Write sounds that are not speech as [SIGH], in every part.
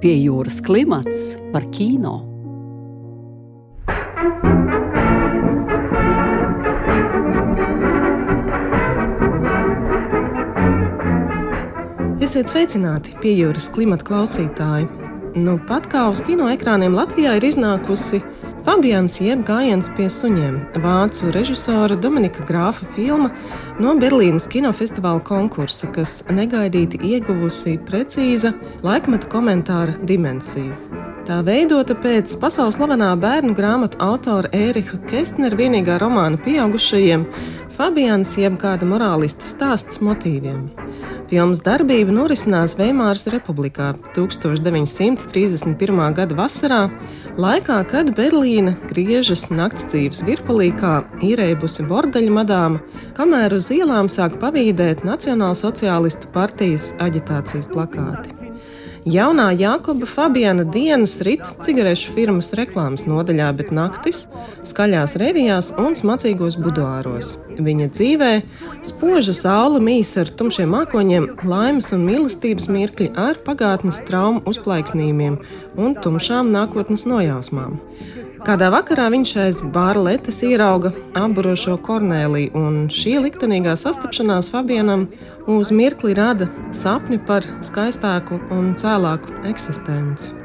Pie jūras klimats par kino. Esiet sveicināti pie jūras klimata klausītāji. Nu, pat kā uz kino ekrāniem Latvijā ir iznākusi Fabians jeb gājiens pie suņiem, vācu režisora Dominika Grāfa filma no Berlīnas kinofestivāla konkursa, kas negaidīti ieguvusi precīza laikmeta komentāra dimensiju. Tā veidota pēc pasaules slavenā bērnu grāmatu autora Ērika Kestnera vienīgā romāna pieaugušajiem Fabians jeb kāda morālista stāsts motīviem. Filmas darbība norisinās Veimāras republikā 1931. gada vasarā, laikā, kad Berlīna griežas nakts dzīves virpulī kā īrēbusi bordeļa madāma, kamēr uz ielām sāk pavīdēt Nacionālsociālistu partijas aģitācijas plakāti. Jaunā Jākoba Fabiana dienas rit cigarešu firmas reklāmas nodaļā, bet naktis skaļās revijās un smacīgos buduāros. Viņa dzīvē spoža saule mīs ar tumšiem mākoņiem, laimes un mīlestības mirkļi ar pagātnes traumu uzplaiksnījumiem un tumšām nākotnes nojausmām. Kādā vakarā viņš aiz bāra letes ierauga apburošo Kornēliju, un šī liktenīgā sastapšanās Fabianam uz mirkli rada sapni par skaistāku un cēlāku eksistenci.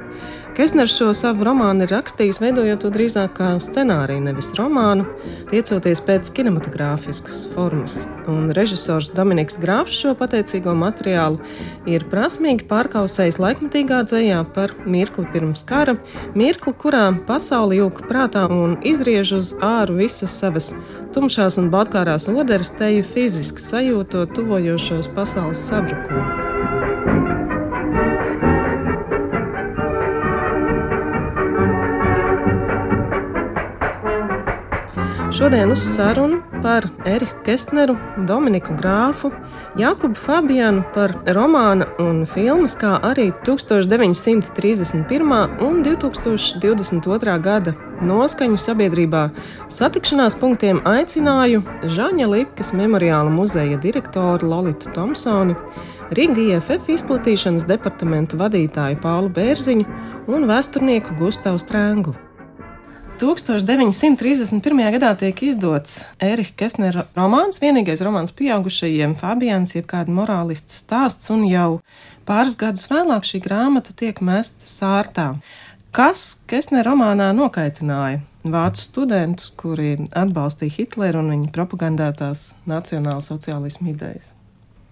Kesners šo savu romānu ir rakstījis, veidojot to drīzāk kā scenāriju, nevis romānu, tiecoties pēc kinematogrāfiskas formas. Un režisors Dominiks Grāfs šo pateicīgo materiālu ir prasmīgi pārkausējis laikmatīgā dzējā par mirkli pirms kara, mirkli, kurā pasauli jūka prātā un izriež uz āru visas savas tumšās un baltkārās oderes, teju fiziski sajūtot tuvojošos pasaules sabrukumu. Šodien uz sarunu par Eriku Kestneru, Dominiku Grāfu, Jakubu Fabianu par romāna un filmas, kā arī 1931. un 2022. gada noskaņu sabiedrībā satikšanās punktiem aicināju Žaņa Lipkas memoriāla muzeja direktoru Lolitu Thompsoni, Rīgas IFF izplatīšanas departamenta vadītāju Pālu Bērziņu un vēsturnieku Gustavu Strēngu. 1931. gadā tiek izdots Erika Kesnera romāns, vienīgais romāns pieaugušajiem, Fabians, jeb kāda morālists stāsts, un jau pāris gadus vēlāk šī grāmata tiek mesta sārtā. Kas Kesnera romānā nokaitināja vācu studentus, kuri atbalstīja Hitleru un viņa propagandētās nacionāla sociālismu idejas?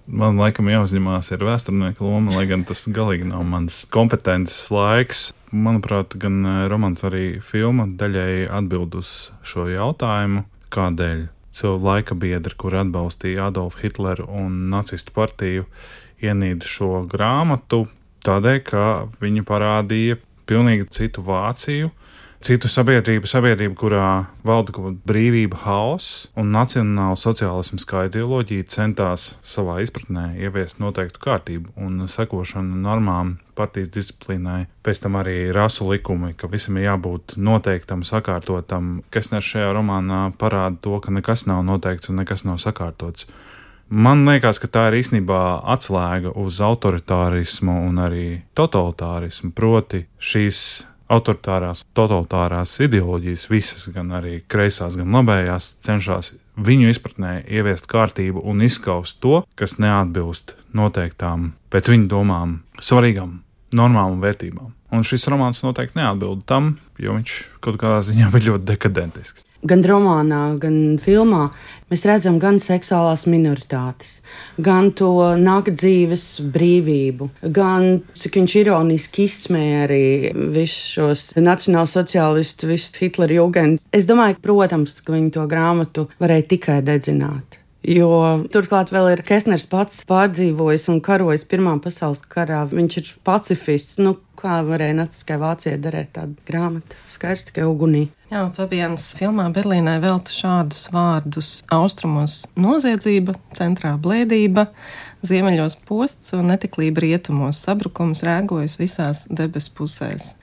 Man laikam jāuzņemās ir vēsturnieka loma, lai gan tas galīgi nav mans kompetences laiks. Manuprāt, gan eh, romāns, arī filma daļēji atbild uz šo jautājumu, kādēļ cilvēku laika biedri, kuri atbalstīja Adolfu Hitleru un nacistu partiju, ienīda šo grāmatu tādēļ, ka viņi parādīja pilnīgi citu Vāciju, citu sabiedrību, sabiedrību, kurā valda brīvība, hauss un nacionāla sociālisms kā ideoloģija centās savā izpratnē ieviest noteiktu kārtību un sekošanu normām, partijas disciplīnai, pēc tam arī rasu likumi, ka visam ir jābūt noteiktam, sakārtotam. Kesners šajā romānā parāda to, ka nekas nav noteikts un nekas nav sakārtots. Man liekas, ka tā ir īstenībā atslēga uz autoritārismu un arī totalitārismu, proti šīs autoritārās, totalitārās ideoloģijas, visas, gan arī kreisās, gan labējās, cenšas viņu izpratnē ieviest kārtību un izskaust to, kas neatbilst noteiktām, pēc viņu domām, svarīgām normām un vērtībām. Un šis romāns noteikti neatbild tam, jo viņš kaut kādā ziņā [LAUGHS] bija ļoti dekadentisks gan romānā, gan filmā mēs redzam gan seksuālās minoritātes, gan to nākdzīves brīvību, gan cik viņš ironiski izsmēja arī visus šos nacionālsociālistu, visu Hitlera jūgendu. Es domāju, protams, ka viņi to grāmatu varēja tikai dedzināt. Jo turklāt vēl ir Kesners pats pārdzīvojis un karojis Pirmā pasaules karā. Viņš ir pacifists. Nu, kā varēja Naciskai Vācijai darīt tādu grāmatu? Skaisti tikai ugunī. Jā, Fabians filmā Berlīnē velta šādus vārdus: austrumos noziedzība, centrā blēdība, ziemeļos posts un netiklība rietumos, sabrukums rēgojas visās debesu pusēs.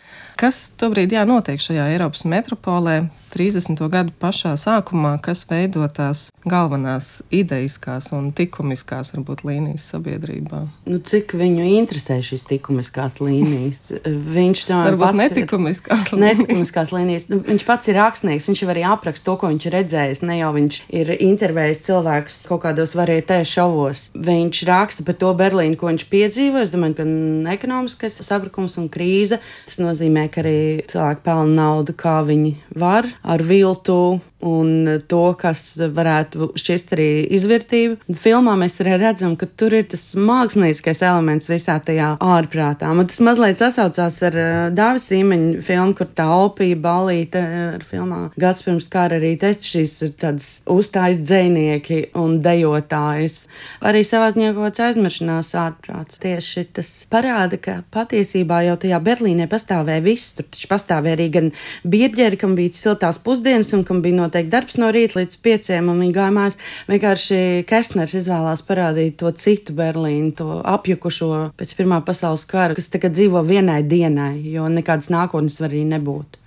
Kas tobrīd jā, notiek šajā Eiropas metropolē 30. gadu pašā sākumā, kas veido tās galvenās idejiskās un likumiskās varbūt līnijas sabiedrībā. Nu, cik viņu interesē šīs likumiskās līnijas? Viņš to varbūt netikumiskās ir, līnijas. [LAUGHS] Netikumiskās līnijas. Nu, viņš pats ir rakstnieks, viņš arī apraksta to, ko viņš ir redzējis. Ne jau viņš ir intervējis cilvēkus kaut kādos varietē šovos. Viņš raksta par to Berlīnu, ko viņš piedzīvo. Es domāju, ka ekonomiskais sabrukums un krīze. Tas nozīmē, ka arī cilvēki pelna naudu, kā viņi var ar viltu un to, kas varētu šķist arī izvērtība. Filmā mēs arī redzam, ka tur ir tas mākslinieckais elements visā tajā ārprātā. Man tas mazliet sasaucās ar uh, Dāvis Īmeņa filmu, kur tā opija balīta uh, ar filmā gads pirms kara arī teica, šīs ir tādas uzstājas dzēnieki un dejotājas. Arī savā ziņā kaut kāds aizmiršanās ārprāts. Tieši tas parāda, ka patiesībā jau tajā Berlīnē pastāvēja viss. Tur taču pastāvēja arī gan birģeri, kam bija siltās pusdienas un kam bija no noteikti darbs no rīta līdz pieciem, un viņi gāja mājās. Vienkārši Kestners izvēlās parādīt to citu Berlīnu, to apjukušo pēc Pirmā pasaules kara, kas tagad dzīvo vienai dienai, jo nekādas nākotnes var arī nebūt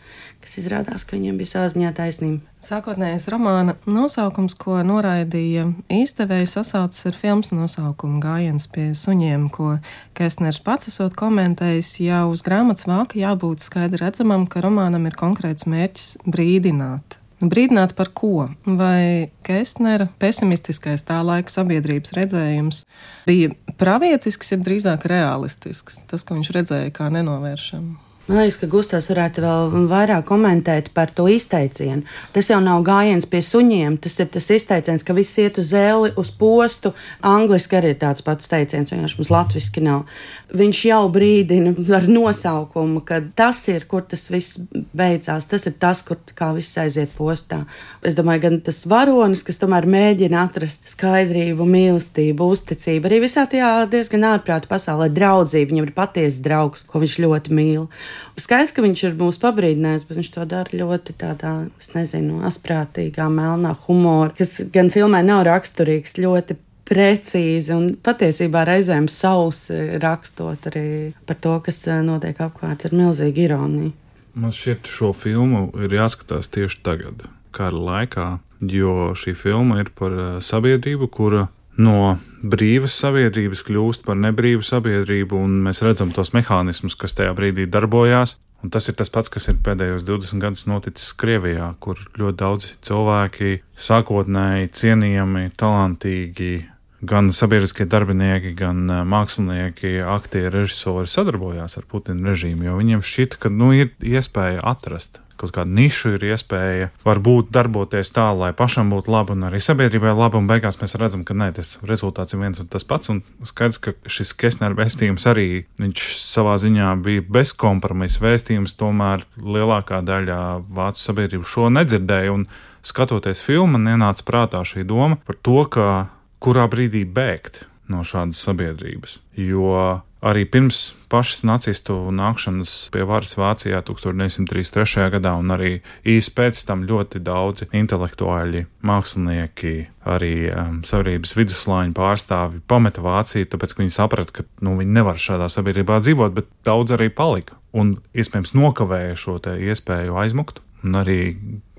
kas izrādās, ka viņiem bija sāziņā taisnība. Sākotnējais romāna nosaukums, ko noraidīja izdevēja, sasaucas ar filmas nosaukumu Gājiens pie suņiem, ko Kestners pats esot komentējis. Jau uz grāmatas vāka jābūt skaidri redzamam, ka romānam ir konkrēts mērķis brīdināt Brīdināt par ko? Vai Kestnera pesimistiskais tā laika sabiedrības redzējums bija pravietisks, jeb drīzāk realistisks, tas, ko viņš redzēja kā nenovēršamu? Man liekas, ka Gustavs varētu vēl vairāk komentēt par to izteicienu. Tas jau nav gājiens pie suņiem, tas ir tas izteiciens, ka viss iet uz zeli, uz postu. Angliski arī ir tāds pats teiciens, vienkārši mums latviski nav. Viņš jau brīdina ar nosaukumu, ka tas ir, kur tas viss beidzās, tas ir tas, kur viss aiziet postā. Es domāju, gan tas varonis, kas tomēr mēģina atrast skaidrību, mīlestību, uzticību, arī visā tajā diezgan ārprāta pasaulē, draudzību. Viņam ir patiesa draugs, ko viņš ļoti mīl. Skaidrs, ka viņš ir mūs pabrīdinājis, bet viņš to dara ļoti tādā, es nezinu, asprātīgā, melnā humorā, kas gan filmai nav raksturīgs, ļoti precīzi un patiesībā reizēm sausi rakstot arī par to, kas eh, notiek apkārt ar milzīgu ironiju. Man šķiet, šo filmu ir jāskatās tieši tagad, kara laikā, jo šī filma ir par eh, sabiedrību, kura no brīvas sabiedrības kļūst par nebrīvu sabiedrību, un mēs redzam tos mehānismus, kas tajā brīdī darbojās. Un tas ir tas pats, kas ir pēdējos 20 gadus noticis Krievijā, kur ļoti daudzi cilvēki, sākotnēji cienījami, talantīgi, gan sabiedriskie darbinieki, gan mākslinieki, aktieri, režisori sadarbojās ar Putina režīmu, jo viņiem šķita, ka nu, ir iespēja atrast kaut kādu nišu ir iespēja varbūt darboties tā, lai pašam būtu labi un arī sabiedrībai labi, un beigās mēs redzam, ka nē, tas rezultāts ir viens un tas pats, un skaidrs, ka šis Kesnera vēstījums arī, viņš savā ziņā bija bezkompromisa vēstījums, tomēr lielākā daļa vācu sabiedrību šo nedzirdēja, un skatoties filmu, man ienāca prātā šī doma par to, ka kurā brīdī bēgt no šādas sabiedrības, jo arī pirms pašas nacistu nākšanas pie varas Vācijā 1933. gadā, un arī īsi pēc tam ļoti daudzi intelektuāļi, mākslinieki, arī um, sabiedrības viduslāņu pārstāvi pameta Vāciju, tāpēc, ka viņi saprata, ka nu, viņi nevar šādā sabiedrībā dzīvot, bet daudz arī palika un iespējams nokavēja šo iespēju aizmukt, un arī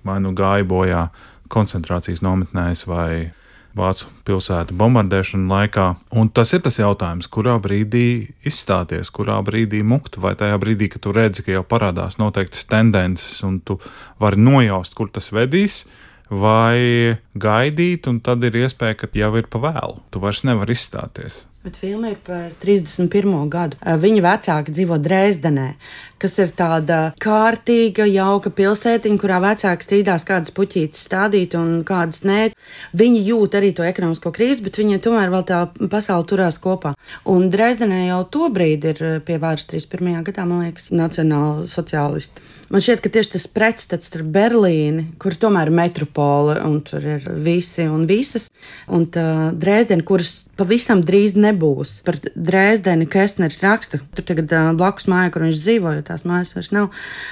vai nu gāja bojā koncentrācijas nometnēs vai Vācu pilsētu bombardēšanu laikā. Un tas ir tas jautājums, kurā brīdī izstāties, kurā brīdī mukt, vai tajā brīdī, kad tu redzi, ka jau parādās noteiktas tendences, un tu vari nojaust, kur tas vedīs, vai gaidīt, un tad ir iespēja, ka jau ir pa vēlu. Tu vairs nevari izstāties. Bet filma ir par 31. gadu. Viņa vecāki dzīvo Dresdenē, kas ir tāda kārtīga, jauka pilsētiņa, kurā vecāki strīdās, kādas puķītes stādīt un kādas nē. Viņi jūt arī to ekonomisko krīzi, bet viņi tomēr vēl tā pasauli turās kopā. Un Dresdenē jau to brīdi ir pie vārds 31. gadā, man liekas, nacionāla sociālisti. Man šķiet, ka tieši tas pretstats starp Berlīni, kur tomēr ir metropole un tur ir visi un visas, un Dresdeni, kuras pavisam drīz nebūs. Par Dresdeni Kestners raksta, tur tagad blakus mājā, kur viņš dzīvo, jo tās mājas vairs nav,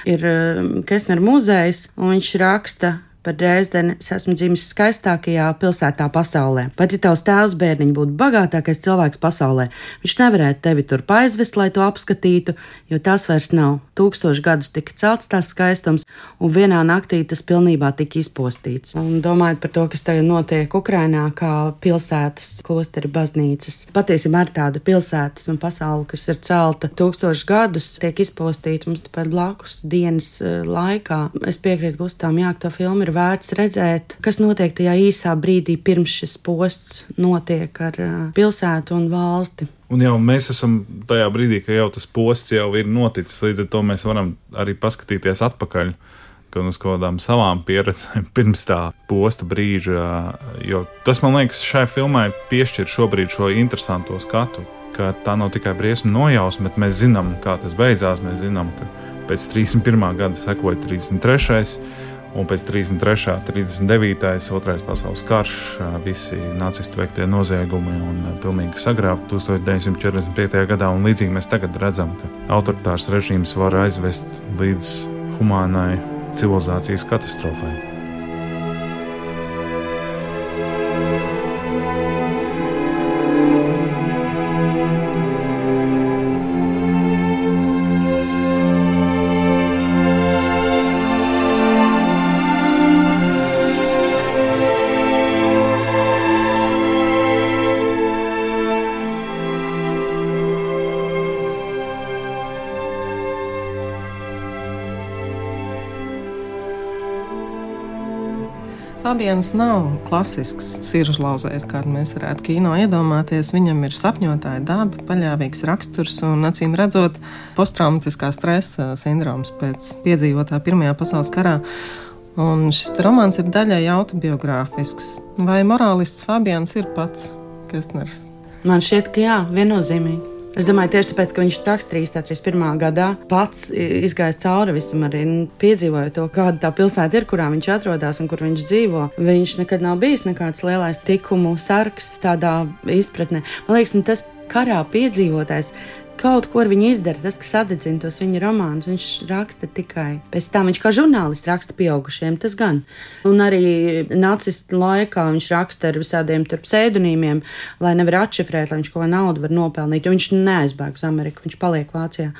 ir uh, Kestnera muzejs, un viņš raksta, par Dresdeni, es esmu dzimis skaistākajā pilsētā pasaulē. Pat ja tavs tēvs bērniņš būtu bagātākais cilvēks pasaulē, viņš nevarētu tevi tur aizvest, lai to apskatītu, jo tas vairs nav. Tūkstoši gadus tika celts tās skaistums, un vienā naktī tas pilnībā tika izpostīts. Un domājot par to, kas tagad notiek Ukrainā, kā pilsētas, klosteri, baznīcas, patiesībā ir tāda pilsētas un pasaule, kas ir celta tūkstošus gadus, tiek izpostīta mums tepat blakus dienas eh, laikā. Es piekrītu Gustavam, jā, to filmu ir vērts redzēt, kas notiek tajā īsā brīdī pirms šis posts notiek ar pilsētu un valsti. Un jau mēs esam tajā brīdī, ka jau tas posts jau ir noticis, līdz ar to mēs varam arī paskatīties atpakaļ. Gan uz kaut kādām savām pieredzēm [LAUGHS] pirms tā posta brīža. Jo tas, man liekas, šai filmai piešķir šobrīd šo interesanto skatu, ka tā nav tikai briesmu nojausma, bet mēs zinām, kā tas beidzās. Mēs zinām, ka pēc 31. gada sekoja 33 un pēc 33. 39. otrais pasaules karš, visi nacistu veiktie noziegumi un pilnīgi sagrābti 1945. gadā. Un līdzīgi mēs tagad redzam, ka autoritārs režīms var aizvest līdz humānai civilizācijas katastrofai. Fabians nav klasisks siržlauzējs, kādu mēs varētu kino iedomāties. Viņam ir sapņotāja daba, paļāvīgs raksturs un, acīm redzot, posttraumatiskā stresa sindroms pēc piedzīvotā Pirmajā pasaules karā. Un šis romāns ir daļai autobiogrāfisks. Vai morālists Fabians ir pats Kestners? Man šķiet, ka jā, viennozīmīgi. Es domāju, tieši tāpēc, ka viņš rakstījis 31. gadā, pats izgājis cauri visam, arī nu, piedzīvojot to, kāda tā pilsēta ir, kurā viņš atrodas un kur viņš dzīvo. Viņš nekad nav bijis nekāds lielais tikumu sargs tādā izpratnē. Man liekas, nu, tas karā piedzīvotais kaut ko ar viņu izdara. Tas, kas atdedzina tos viņa romānus, viņš raksta tikai pēc tam. Viņš kā žurnālists raksta pieaugušiem, tas gan. Un arī nacistu laikā viņš raksta ar visādiem pseidonīmiem, lai nevar atšifrēt, lai viņš ko naudu var nopelnīt. Viņš neaizbēg uz Ameriku, viņš paliek Vācijā.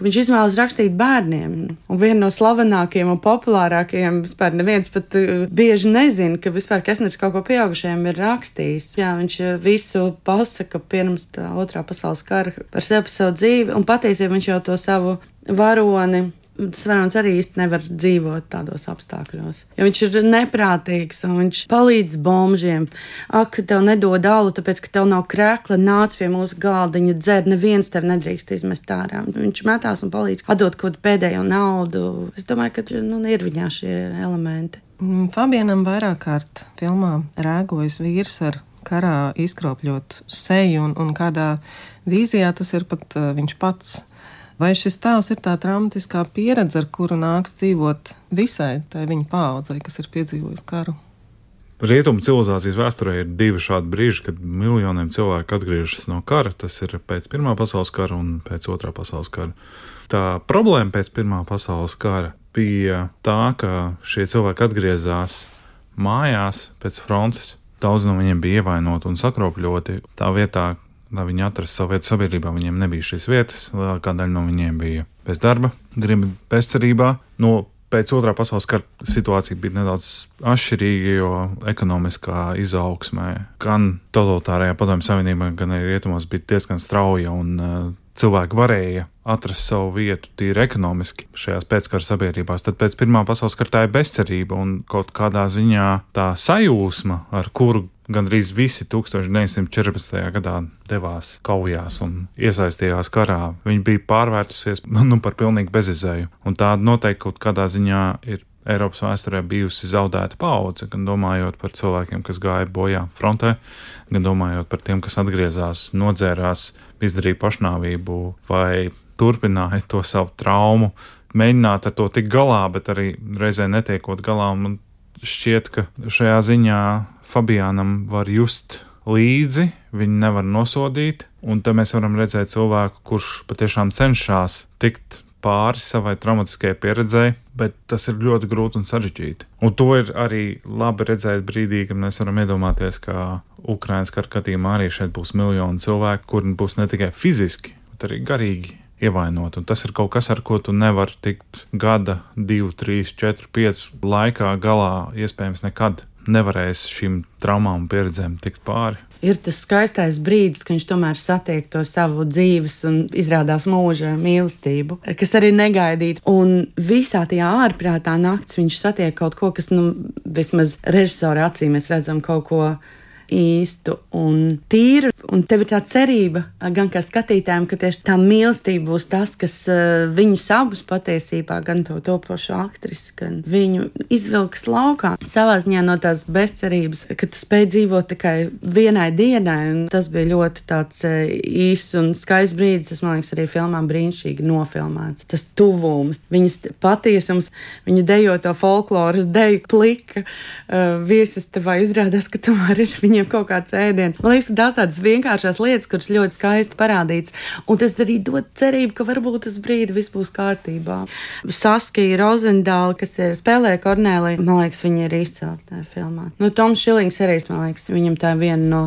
Viņš izvēlas rakstīt bērniem. Un viena no slavenākajiem un populārākajiem, vispār neviens pat uh, bieži nezina, ka vispār Kesners kaut ko pieaugušajiem ir rakstījis. Jā, viņš uh, visu pasaka pirms tā otrā pasaules kara par sevi savu dzīvi, un patiesībā viņš jau to savu varoni tas varonis arī īsti nevar dzīvot tādos apstākļos. Jo viņš ir neprātīgs un viņš palīdz bombžiem. Ak, tev nedod alu, tāpēc, ka tev nav krēkla, nāc pie mūsu galdiņa, dzer, neviens tev nedrīkst izmest ārā. Viņš metās un palīdz atdot kaut kādu pēdējo naudu. Es domāju, ka nu, ir viņā šie elementi. Mm, Fabianam vairāk kārt filmā rēgojas vīrs ar karā izkropļot seju, un, un kādā vīzijā tas ir pat uh, viņš pats. Vai šis tēls ir tā traumatiskā pieredze, ar kuru nāks dzīvot visai tai viņa paaudzei, kas ir piedzīvojis karu? Rietumu civilizācijas vēsturē ir divi šādi brīži, kad miljoniem cilvēku atgriežas no kara. Tas ir pēc Pirmā pasaules kara un pēc Otrā pasaules kara. Tā problēma pēc Pirmā pasaules kara bija tā, ka šie cilvēki atgriezās mājās pēc frontes Daudz no viņiem bija ievainoti un sakropļoti. Tā vietā, lai viņi atrastu savu vietu sabiedrībā, viņiem nebija šīs vietas. Lielākā daļa no viņiem bija bez darba, gribi bezcerībā. No pēc otrā pasaules kara situācija bija nedaudz atšķirīga, jo ekonomiskā izaugsmē gan totalitārajā padomju savienībā, gan arī rietumos bija diezgan strauja un uh, cilvēki varēja atrast savu vietu tīri ekonomiski šajās pēckara sabiedrībās, tad pēc Pirmā pasaules kara tā ir bezcerība un kaut kādā ziņā tā sajūsma, ar kuru gandrīz visi 1914. gadā devās kaujās un iesaistījās karā, viņi bija pārvērtusies [LAUGHS] nu, par pilnīgi bezizēju. Un tā noteikti kaut kādā ziņā ir Eiropas vēsturē bijusi zaudēta paudze, gan domājot par cilvēkiem, kas gāja bojā frontē, gan domājot par tiem, kas atgriezās, nodzērās, izdarīja pašnāvību vai turpināja to savu traumu, mēģināt ar to tikt galā, bet arī reizē netiekot galā. Man šķiet, ka šajā ziņā Fabianam var just līdzi, viņu nevar nosodīt, un te mēs varam redzēt cilvēku, kurš patiešām cenšas tikt pāri savai traumatiskajai pieredzei, bet tas ir ļoti grūti un sarežģīti. Un to ir arī labi redzēt brīdī, kad mēs varam iedomāties, ka Ukraiņas kara gadījumā arī šeit būs miljoni cilvēku, kuri būs ne tikai fiziski, bet arī garīgi ievainot. Un tas ir kaut kas, ar ko tu nevari tikt gada, divu, trīs, četru, piecu laikā galā, iespējams, nekad nevarēs šīm traumām un pieredzēm tikt pāri ir tas skaistais brīdis, kad viņš tomēr satiek to savu dzīves un izrādās mūža mīlestību, kas arī negaidīt. Un visā tajā ārprātā naktis viņš satiek kaut ko, kas, nu, vismaz režisora acīm mēs redzam kaut ko īstu un tīru. Un tev ir tā cerība, gan kā skatītājiem, ka tieši tā mīlestība būs tas, kas uh, viņus abus patiesībā, gan to topošo aktrisi, gan viņu izvilks laukā. Savā ziņā no tās bezcerības, ka tu spēj dzīvot tikai vienai dienai, un tas bija ļoti tāds uh, īsts un skaists brīdis. Tas, man liekas, arī filmā brīnišķīgi nofilmēts. Tas tuvums, viņas patiesums, viņa dejo to folkloras deju plika, uh, viesis tevā izrādās, ka tomēr ir viņa viņiem kaut kāds ēdiens. Man liekas, ka tās tādas vienkāršas lietas, kuras ļoti skaisti parādīts, un tas arī dod cerību, ka varbūt tas brīdis viss būs kārtībā. Saskija Rozendāla, kas ir spēlēja Kornēliju, man liekas, viņa ir izcēlta tajā filmā. Nu, Toms Šilings arī, man liekas, viņam tā viena no,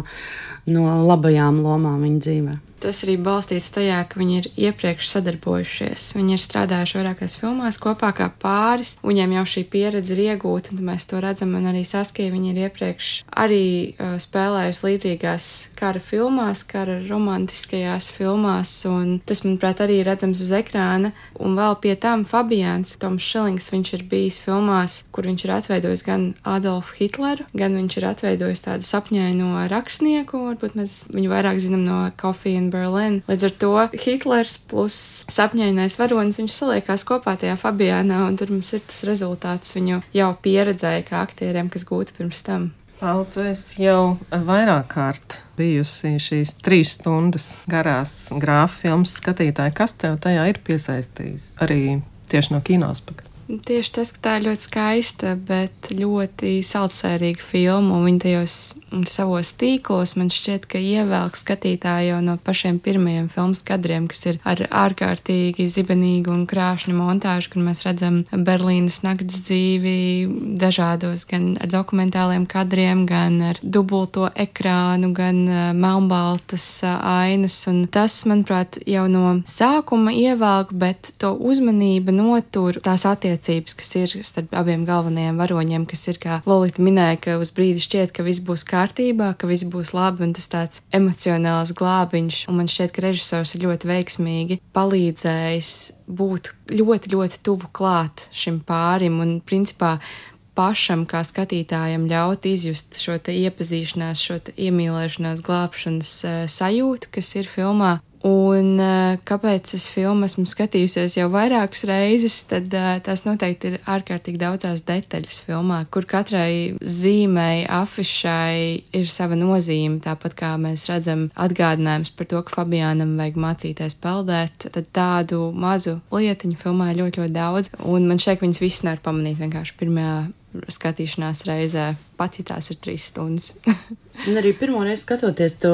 no labajām lomām viņa dzīvēm tas arī balstīts tajā, ka viņi ir iepriekš sadarbojušies. Viņi ir strādājuši vairākās filmās kopā kā pāris, viņiem jau šī pieredze ir iegūta, un mēs to redzam, un arī Saskija viņi ir iepriekš arī uh, spēlējusi līdzīgās kara filmās, kara romantiskajās filmās, un tas, manuprāt, arī ir redzams uz ekrāna, un vēl pie tam Fabians, Toms Šilings, viņš ir bijis filmās, kur viņš ir atveidojis gan Adolfu Hitleru, gan viņš ir atveidojis tādu sapņaino rakstnieku, varbūt mēs viņu vairāk zinām no and Berlin. Līdz ar to Hitlers plus sapņainais varonis, viņš saliekās kopā tajā Fabiānā, un tur mums ir tas rezultāts viņu jau pieredzēja kā aktieriem, kas gūti pirms tam. Esi jau vairāk kārt bijusi šīs trīs stundas garās grāfa filmas skatītāja. Kas tev tajā ir piesaistījis? Arī tieši no kinospēka. Tieši tas, ka tā ir ļoti skaista, bet ļoti saucējīga filma, un viņa tajos savos tīklos man šķiet, ka ievelk skatītāju jau no pašiem pirmajiem filmas kadriem, kas ir ar ārkārtīgi zibenīgu un krāšņu montāžu, kur mēs redzam Berlīnas nakts dzīvi dažādos, gan ar dokumentāliem kadriem, gan ar dubulto ekrānu, gan uh, melnbaltas uh, ainas, un tas, manuprāt, jau no sākuma ievelk, bet to uzmanību notur tās attiecības attiecības, kas ir starp abiem galvenajiem varoņiem, kas ir, kā Lolita minēja, ka uz brīdi šķiet, ka viss būs kārtībā, ka viss būs labi, un tas tāds emocionāls glābiņš, un man šķiet, ka režisors ir ļoti veiksmīgi palīdzējis būt ļoti, ļoti tuvu klāt šim pārim, un principā pašam, kā skatītājam, ļaut izjust šo iepazīšanās, šo iemīlēšanās, glābšanas uh, sajūtu, kas ir filmā. Un eh, kāpēc es filmu esmu skatījusies jau vairākas reizes, tad eh, tās noteikti ir ārkārtīgi daudzās detaļas filmā, kur katrai zīmei, afišai ir sava nozīme. Tāpat kā mēs redzam atgādinājums par to, ka Fabiānam vajag mācīties peldēt, tad tādu mazu lietiņu filmā ir ļoti, ļoti daudz. Un man šeit viņas visas nevar pamanīt vienkārši pirmajā skatīšanās reizē, pat ja tās ir trīs stundas. [LAUGHS] Un arī pirmo reizi skatoties, tu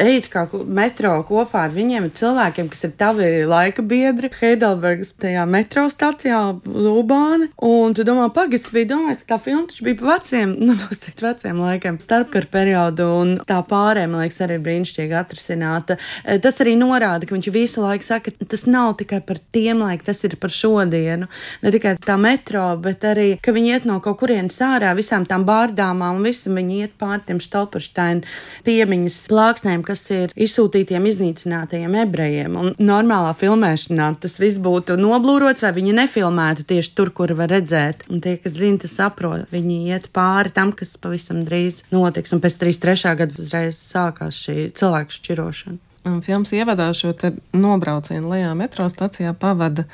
ej kā metro kopā ar viņiem, cilvēkiem, kas ir tavi laika biedri. Heidelbergas tajā metro stācijā uz Ubāna. Un tu domā, pagaidi, bija domājis, ka tā filma taču bija pa veciem, [LAUGHS] nu, cik veciem laikiem, starpkara periodu. Un tā pārējā, man liekas, arī brīnišķīgi atrisināta. E, tas arī norāda, ka viņš visu laiku saka, ka tas nav tikai par tiem laikiem, tas ir par šodienu. Ne tikai tā metro, bet arī, ka viņi iet no kaut kurienes ārā visām tām bārdāmām un visu viņi iet pār tiem štalpiem. Stolpersteina piemiņas plāksnēm, kas ir izsūtītiem iznīcinātajiem ebrejiem. Un normālā filmēšanā tas viss būtu noblūrots, vai viņi nefilmētu tieši tur, kur var redzēt. Un tie, kas zina, tas saprot, viņi iet pāri tam, kas pavisam drīz notiks. Un pēc 33. gada uzreiz sākās šī cilvēku šķirošana. Filmas ievadā šo nobraucienu lejā metro stacijā pavada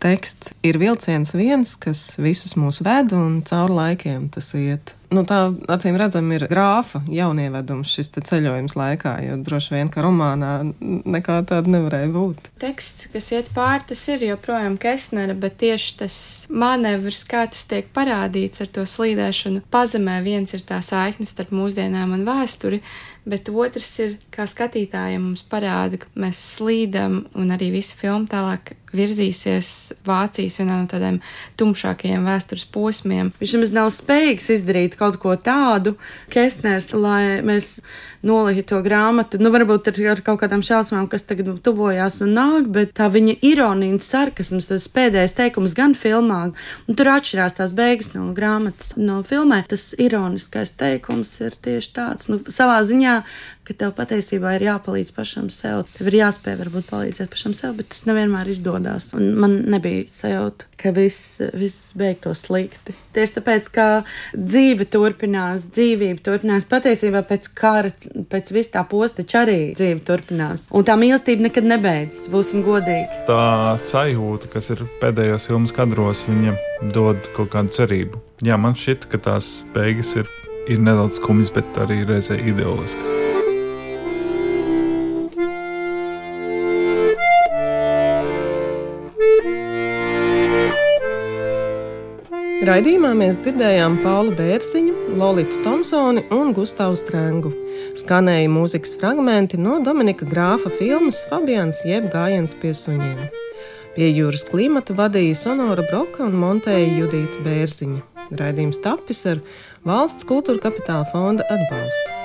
teksts. Ir vilciens viens, kas visus mūs ved un cauri laikiem tas iet. Nu, tā acīm redzam, ir grāfa jaunievedums šis ceļojums laikā, jo droši vien, ka romānā nekā tāda nevarēja būt. Teksts, kas iet pāri, tas ir joprojām Kesnera, bet tieši tas manevrs, kā tas tiek parādīts ar to slīdēšanu pazemē, viens ir tā saiknes starp mūsdienām un vēsturi, bet otrs ir, kā skatītājiem mums parāda, ka mēs slīdam un arī visa filma tālāk virzīsies Vācijas vienā no tādiem tumšākajiem vēstures posmiem. Viņš nemaz nav spējīgs izdarīt kaut ko tādu, Kestners, lai mēs nolikt to grāmatu. Nu, varbūt ar, ar kaut kādām šausmām, kas tagad tuvojās un nāk, bet tā viņa ironija un sarkasms, tas pēdējais teikums gan filmā, un tur atšķirās tās beigas no grāmatas, no filmē. Tas ironiskais teikums ir tieši tāds, nu, savā ziņā ka tev patiesībā ir jāpalīdz pašam sev. Tev ir jāspēj varbūt palīdzēt pašam sev, bet tas nevienmēr izdodas. Un man nebija sajūta, ka viss, viss beigtos slikti. Tieši tāpēc, ka dzīve turpinās, dzīvība turpinās. Patiesībā pēc kara, pēc vis tā posta arī dzīve turpinās. Un tā mīlestība nekad nebeidzas, būsim godīgi. Tā sajūta, kas ir pēdējos filmas kadros, viņa dod kaut kādu cerību. Jā, man šķiet, ka tās beigas ir, ir nedaudz skumjas, bet arī reizē ideāliskas. Raidījumā mēs dzirdējām Paulu Bērziņu, Lolitu Thompsoni un Gustavu Strengu. Skanēja mūzikas fragmenti no Dominika Grāfa filmas Fabians jeb gājiens pie suņiem. Pie jūras klimata vadīja Sonora Broka un montēja Judīta Bērziņa. Raidījums tapis ar valsts kultūra kapitāla fonda atbalstu.